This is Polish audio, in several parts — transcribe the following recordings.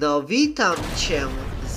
No witam cię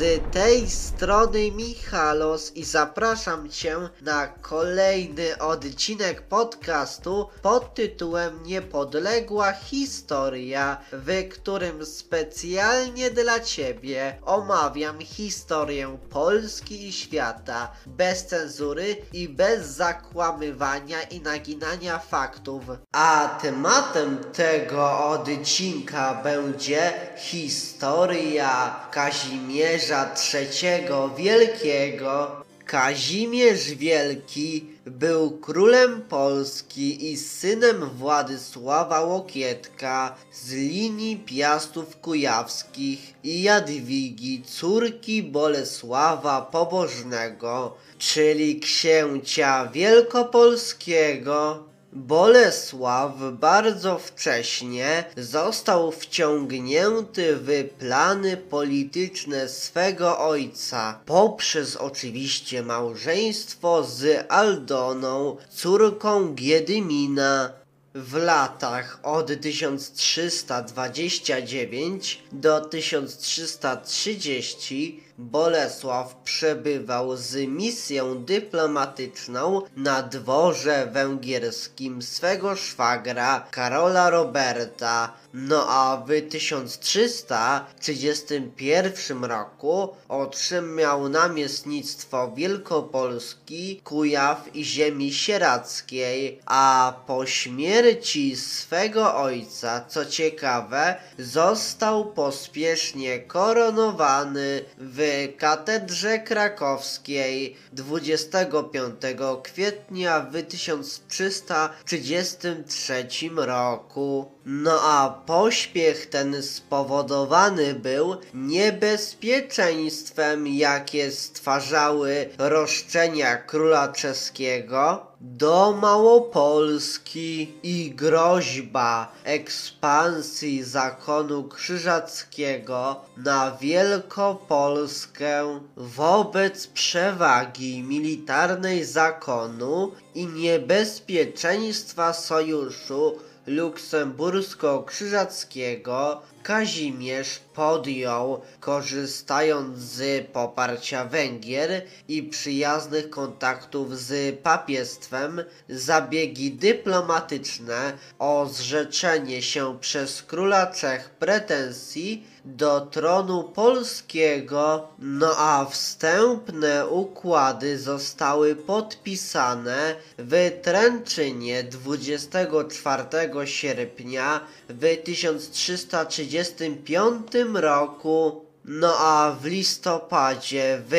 z tej strony Michalos i zapraszam cię na kolejny odcinek podcastu pod tytułem Niepodległa Historia, w którym specjalnie dla ciebie omawiam historię Polski i świata bez cenzury i bez zakłamywania i naginania faktów. A tematem tego odcinka będzie historia Kazimierza III Wielkiego. Kazimierz Wielki był królem Polski i synem Władysława Łokietka z linii Piastów Kujawskich i Jadwigi, córki Bolesława Pobożnego, czyli księcia wielkopolskiego. Bolesław bardzo wcześnie został wciągnięty w plany polityczne swego ojca, poprzez oczywiście małżeństwo z Aldoną, córką Giedymina. W latach od 1329 do 1330 Bolesław przebywał z misją dyplomatyczną na dworze węgierskim swego szwagra Karola Roberta. No a w 1331 roku otrzymał namiestnictwo Wielkopolski, Kujaw i ziemi sieradzkiej, a po śmierci swego ojca, co ciekawe, został pospiesznie koronowany w katedrze krakowskiej 25 kwietnia w 1333 roku. No a pośpiech ten spowodowany był niebezpieczeństwem, jakie stwarzały roszczenia króla czeskiego do Małopolski i groźba ekspansji zakonu krzyżackiego na Wielkopolskę wobec przewagi militarnej zakonu i niebezpieczeństwa sojuszu luksembursko-krzyżackiego Kazimierz podjął, korzystając z poparcia Węgier i przyjaznych kontaktów z papiestwem, zabiegi dyplomatyczne o zrzeczenie się przez króla Czech pretensji do tronu polskiego, no a wstępne układy zostały podpisane w Tręczynie 24 sierpnia w 1335 roku. No a w listopadzie w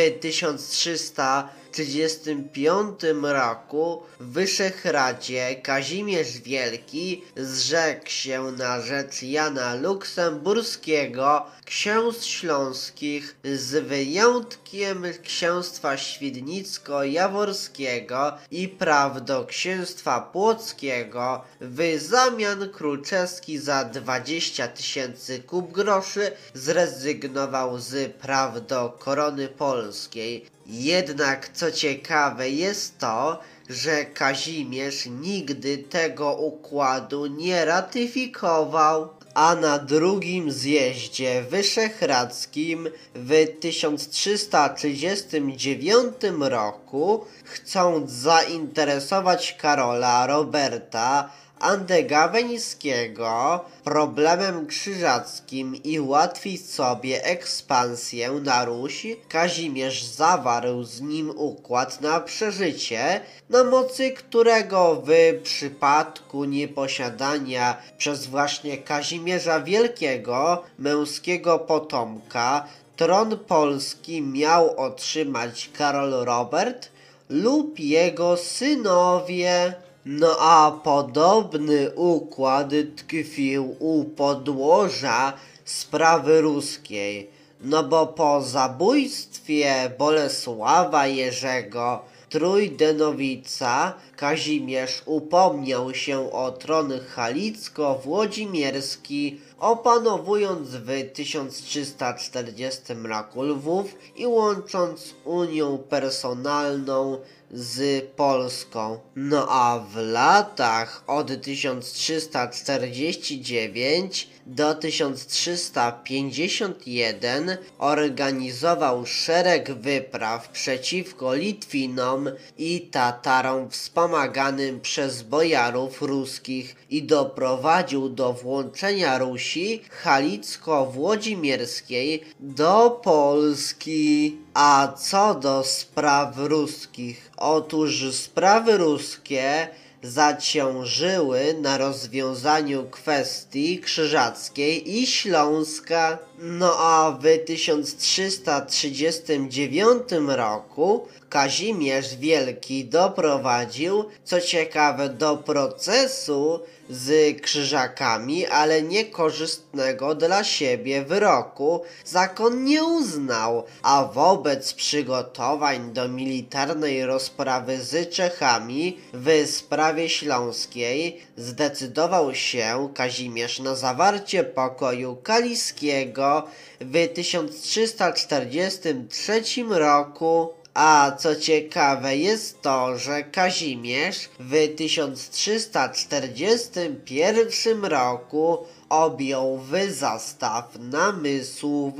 1335 roku w Wyszehradzie Kazimierz Wielki zrzekł się na rzecz Jana Luksemburskiego księstw śląskich z wyjątkiem księstwa świdnicko-jaworskiego i praw do księstwa płockiego w zamian król czeski za 20 tysięcy kup groszy zrezygnował z praw do korony polskiej. Jednak co ciekawe jest to, że Kazimierz nigdy tego układu nie ratyfikował, a na drugim zjeździe wyszehradzkim w 1339 roku, chcąc zainteresować Karola Roberta Andegaweńskiego problemem krzyżackim i ułatwić sobie ekspansję na Ruś, Kazimierz zawarł z nim układ na przeżycie, na mocy którego w przypadku nieposiadania przez właśnie Kazimierza Wielkiego, męskiego potomka, tron polski miał otrzymać Karol Robert lub jego synowie. No a podobny układ tkwił u podłoża sprawy ruskiej. No bo po zabójstwie Bolesława Jerzego Trójdenowica Kazimierz upomniał się o tron halicko-włodzimierski, opanowując w 1340 roku Lwów i łącząc unią personalną z Polską. No a w latach od 1349 do 1351 organizował szereg wypraw przeciwko Litwinom i Tatarom wspomaganym przez bojarów ruskich i doprowadził do włączenia Rusi halicko-włodzimierskiej do Polski. A co do spraw ruskich? Otóż sprawy ruskie zaciążyły na rozwiązaniu kwestii krzyżackiej i śląska. No a w 1339 roku Kazimierz Wielki doprowadził, co ciekawe, do procesu z krzyżakami, ale niekorzystnego dla siebie wyroku. Zakon nie uznał, a wobec przygotowań do militarnej rozprawy z Czechami w sprawie śląskiej zdecydował się Kazimierz na zawarcie pokoju kaliskiego w 1343 roku. A co ciekawe jest to, że Kazimierz w 1341 roku objął w zastaw namysłów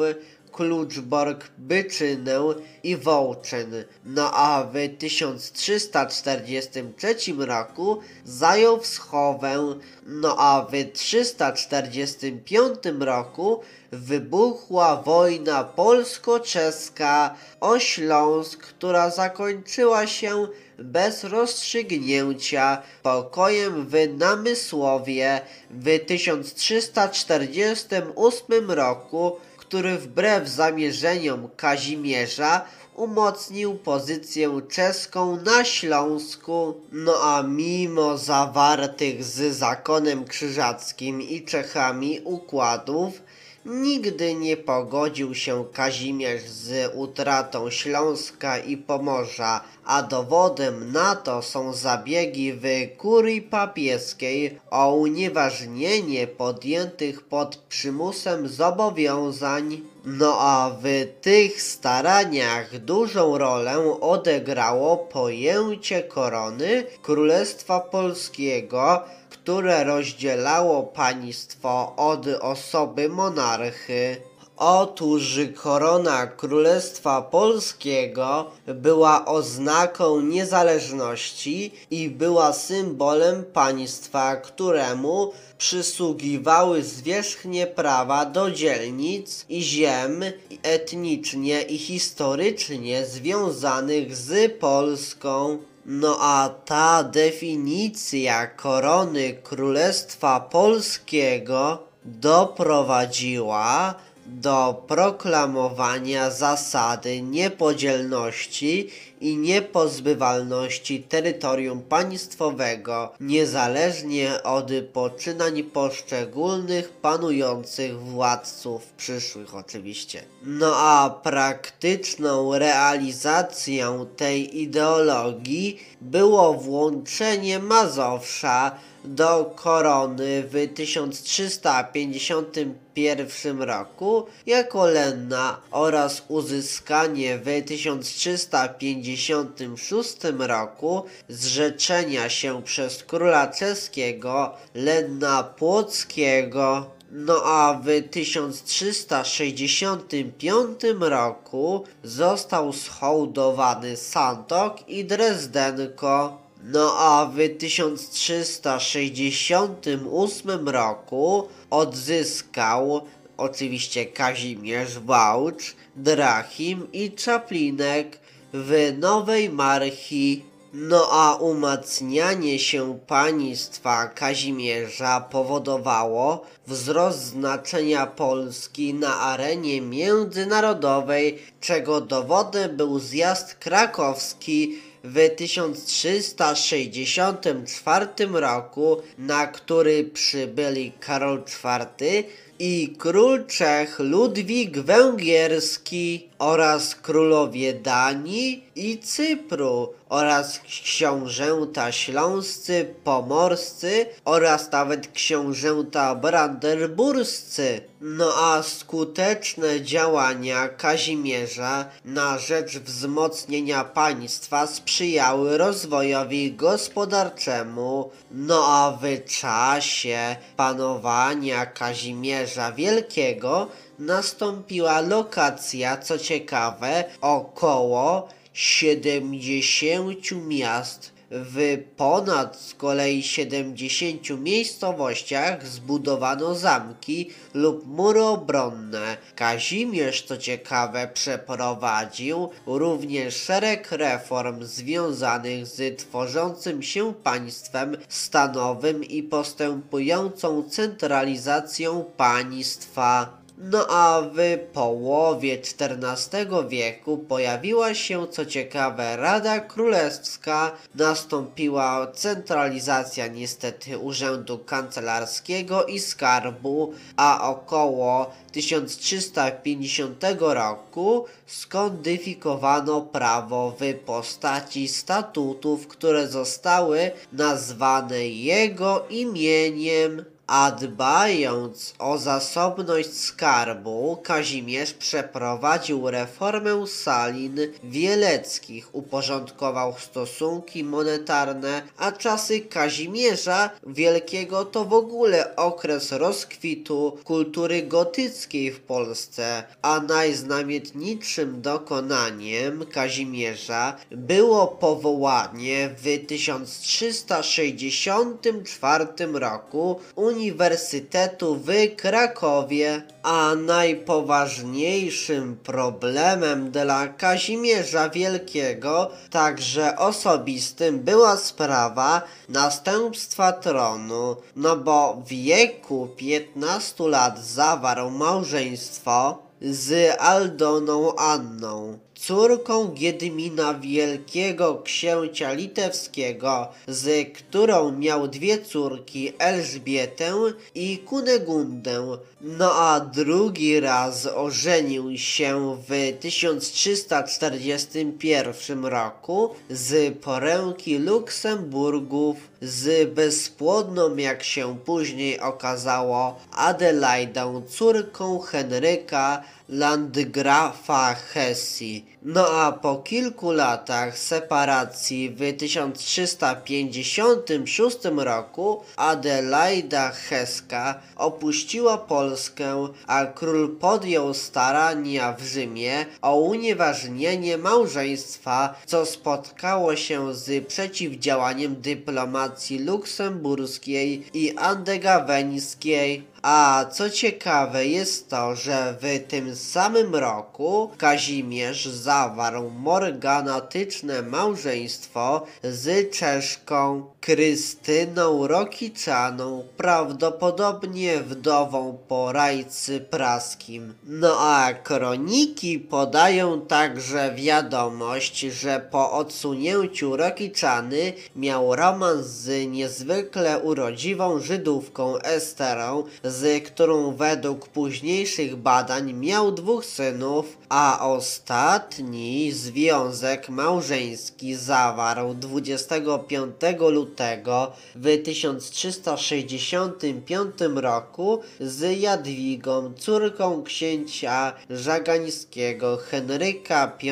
Kluczbork, Byczynę i Wołczyn. No a w 1343 roku zajął Wschowę, no a w 345 roku wybuchła wojna polsko-czeska o Śląsk, która zakończyła się bez rozstrzygnięcia pokojem w Namysłowie w 1348 roku, który wbrew zamierzeniom Kazimierza umocnił pozycję czeską na Śląsku. No a mimo zawartych z zakonem krzyżackim i Czechami układów, Nigdy nie pogodził się Kazimierz z utratą Śląska i Pomorza, a dowodem na to są zabiegi w kurii papieskiej o unieważnienie podjętych pod przymusem zobowiązań. No a w tych staraniach dużą rolę odegrało pojęcie korony Królestwa Polskiego, które rozdzielało państwo od osoby monarchy. Otóż korona Królestwa Polskiego była oznaką niezależności i była symbolem państwa, któremu przysługiwały zwierzchnie prawa do dzielnic i ziem etnicznie i historycznie związanych z Polską. No a ta definicja korony Królestwa Polskiego doprowadziła do proklamowania zasady niepodzielności i niepozbywalności terytorium państwowego, niezależnie od poczynań poszczególnych panujących władców, przyszłych oczywiście. No a praktyczną realizacją tej ideologii było włączenie Mazowsza do korony w 1351 roku jako lenna oraz uzyskanie w 1356 roku zrzeczenia się przez króla czeskiego lenna płockiego. No a w 1365 roku został schołdowany Santok i Drezdenko. No a w 1368 roku odzyskał oczywiście Kazimierz Wałcz, Drachim i Czaplinek w Nowej Marchi. No a umacnianie się państwa Kazimierza powodowało wzrost znaczenia Polski na arenie międzynarodowej, czego dowodem był zjazd krakowski w 1364 roku, na który przybyli Karol IV, i król Czech Ludwik Węgierski oraz królowie Danii i Cypru oraz książęta śląscy, pomorscy oraz nawet książęta brandenburscy. No a skuteczne działania Kazimierza na rzecz wzmocnienia państwa sprzyjały rozwojowi gospodarczemu. No a w czasie panowania Kazimierza Wielkiego nastąpiła lokacja, co ciekawe, około 70 miast. W ponad z kolei 70 miejscowościach zbudowano zamki lub mury obronne. Kazimierz, co ciekawe, przeprowadził również szereg reform związanych z tworzącym się państwem stanowym i postępującą centralizacją państwa. No a w połowie XIV wieku pojawiła się, co ciekawe, Rada Królewska, nastąpiła centralizacja niestety urzędu kancelarskiego i skarbu, a około 1350 roku skodyfikowano prawo w postaci statutów, które zostały nazwane jego imieniem. A dbając o zasobność skarbu, Kazimierz przeprowadził reformę salin wieleckich, uporządkował stosunki monetarne, a czasy Kazimierza Wielkiego to w ogóle okres rozkwitu kultury gotyckiej w Polsce, a najznamienitszym dokonaniem Kazimierza było powołanie w 1364 roku Uniwersytetu w Krakowie, a najpoważniejszym problemem dla Kazimierza Wielkiego, także osobistym, była sprawa następstwa tronu, no bo w wieku 15 lat zawarł małżeństwo z Aldoną Anną, córką Giedymina Wielkiego Księcia Litewskiego, z którą miał dwie córki, Elżbietę i Kunegundę. No a drugi raz ożenił się w 1341 roku z poręki Luksemburgów z bezpłodną, jak się później okazało, Adelaidą, córką Henryka Landgrafa Hesji. No a po kilku latach separacji w 1356 roku Adelaida Heska opuściła Polskę, a król podjął starania w Rzymie o unieważnienie małżeństwa, co spotkało się z przeciwdziałaniem dyplomacji luksemburskiej i andegaweńskiej. A co ciekawe jest to, że w tym samym roku Kazimierz zawarł morganatyczne małżeństwo z Czeszką Krystyną Rokiczaną, prawdopodobnie wdową po rajcy praskim. No a kroniki podają także wiadomość, że po odsunięciu Rokiczany miał romans z niezwykle urodziwą Żydówką Esterą, z którą według późniejszych badań miał dwóch synów, a ostatni związek małżeński zawarł 25 lutego w 1365 roku z Jadwigą, córką księcia żagańskiego Henryka V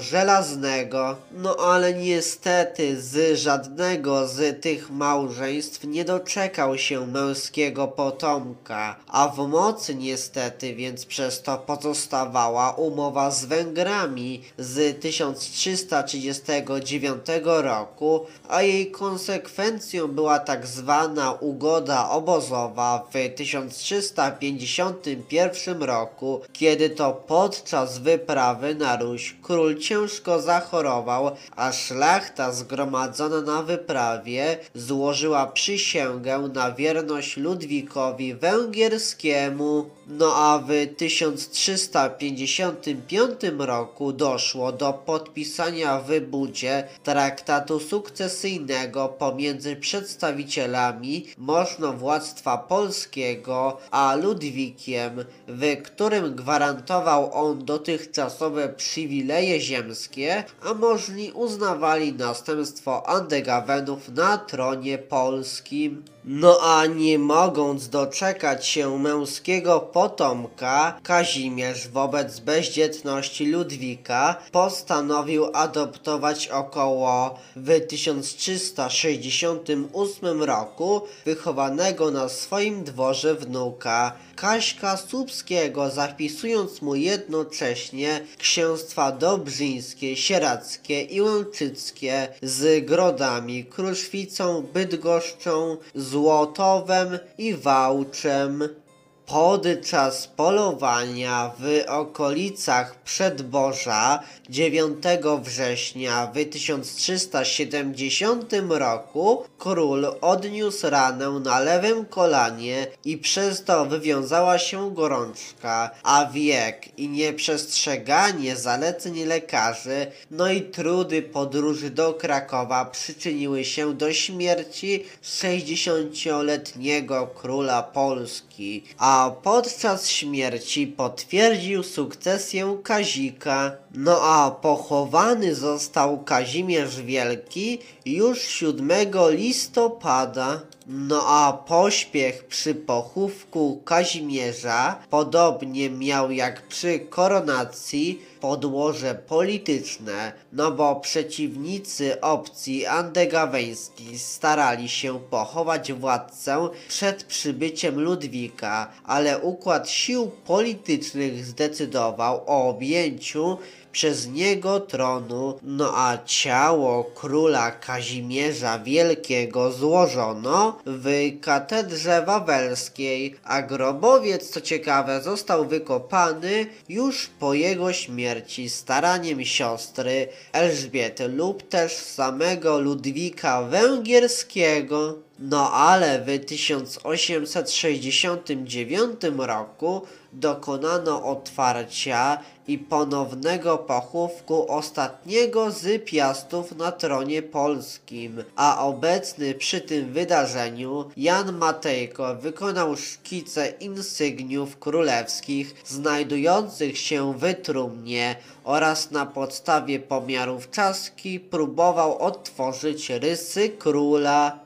Żelaznego. No ale niestety z żadnego z tych małżeństw nie doczekał się męskiego potomka, a w mocy niestety więc przez to pozostawała umowa z Węgrami z 1339 roku, a jej konsekwencją była tak zwana ugoda obozowa w 1351 roku, kiedy to podczas wyprawy na Ruś król ciężko zachorował, a szlachta zgromadzona na wyprawie złożyła przysięgę na wierność Ludwikowi węgierskiemu. No a w 1355 roku doszło do podpisania w Budzie traktatu sukcesyjnego pomiędzy przedstawicielami możnowładztwa polskiego a Ludwikiem, w którym gwarantował on dotychczasowe przywileje ziemskie, a możni uznawali następstwo Andegawenów na tronie polskim. No a nie mogąc doczekać się męskiego potomka, Kazimierz wobec bezdzietności Ludwika postanowił adoptować około w 1368 roku wychowanego na swoim dworze wnuka Kaśka Słupskiego, zapisując mu jednocześnie księstwa dobrzyńskie, sieradzkie i łęczyckie z Grodami, Kruszwicą, Bydgoszczą, Złotowem i Wałczem. Podczas polowania w okolicach Przedboża 9 września w 1370 roku. Król odniósł ranę na lewym kolanie i przez to wywiązała się gorączka, a wiek i nieprzestrzeganie zaleceń lekarzy, no i trudy podróży do Krakowa przyczyniły się do śmierci 60-letniego króla Polski, a podczas śmierci potwierdził sukcesję Kazika. No a pochowany został Kazimierz Wielki już 7 listopada. No a pośpiech przy pochówku Kazimierza podobnie miał jak przy koronacji podłoże polityczne, no bo przeciwnicy opcji andegaweńskiej starali się pochować władcę przed przybyciem Ludwika, ale układ sił politycznych zdecydował o objęciu przez niego tronu, no a ciało króla Kazimierza Wielkiego złożono w katedrze wawelskiej, a grobowiec, co ciekawe, został wykopany już po jego śmierci staraniem siostry Elżbiety lub też samego Ludwika Węgierskiego. No ale w 1869 roku dokonano otwarcia i ponownego pochówku ostatniego z piastów na tronie polskim, a obecny przy tym wydarzeniu Jan Matejko wykonał szkice insygniów królewskich znajdujących się w trumnie oraz na podstawie pomiarów czaski próbował odtworzyć rysy króla.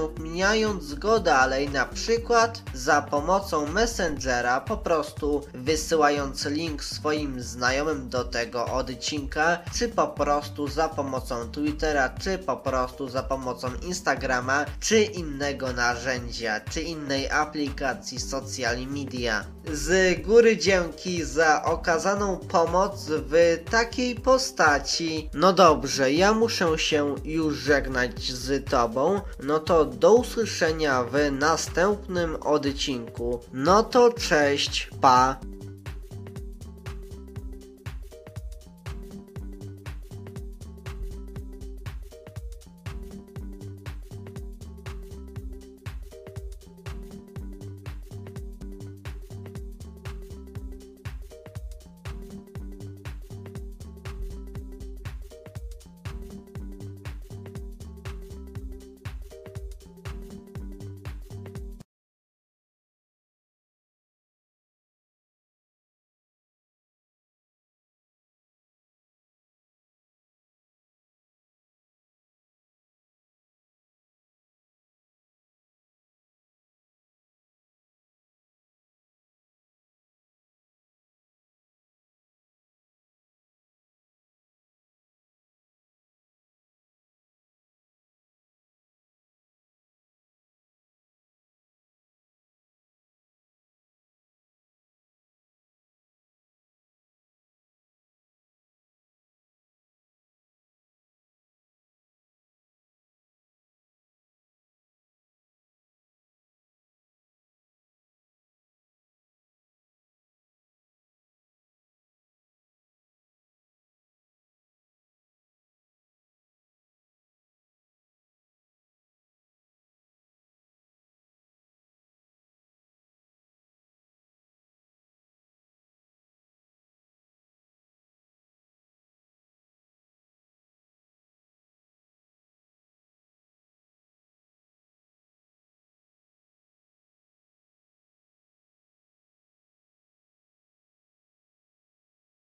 udostępniając udostępniając go dalej, na przykład za pomocą Messengera, po prostu wysyłając link swoim znajomym do tego odcinka, czy po prostu za pomocą Twittera, czy po prostu za pomocą Instagrama, czy innego narzędzia, czy innej aplikacji social media. Z góry dzięki za okazaną pomoc w takiej postaci. No dobrze, ja muszę się już żegnać z Tobą. No to do usłyszenia w następnym odcinku. No to cześć, pa!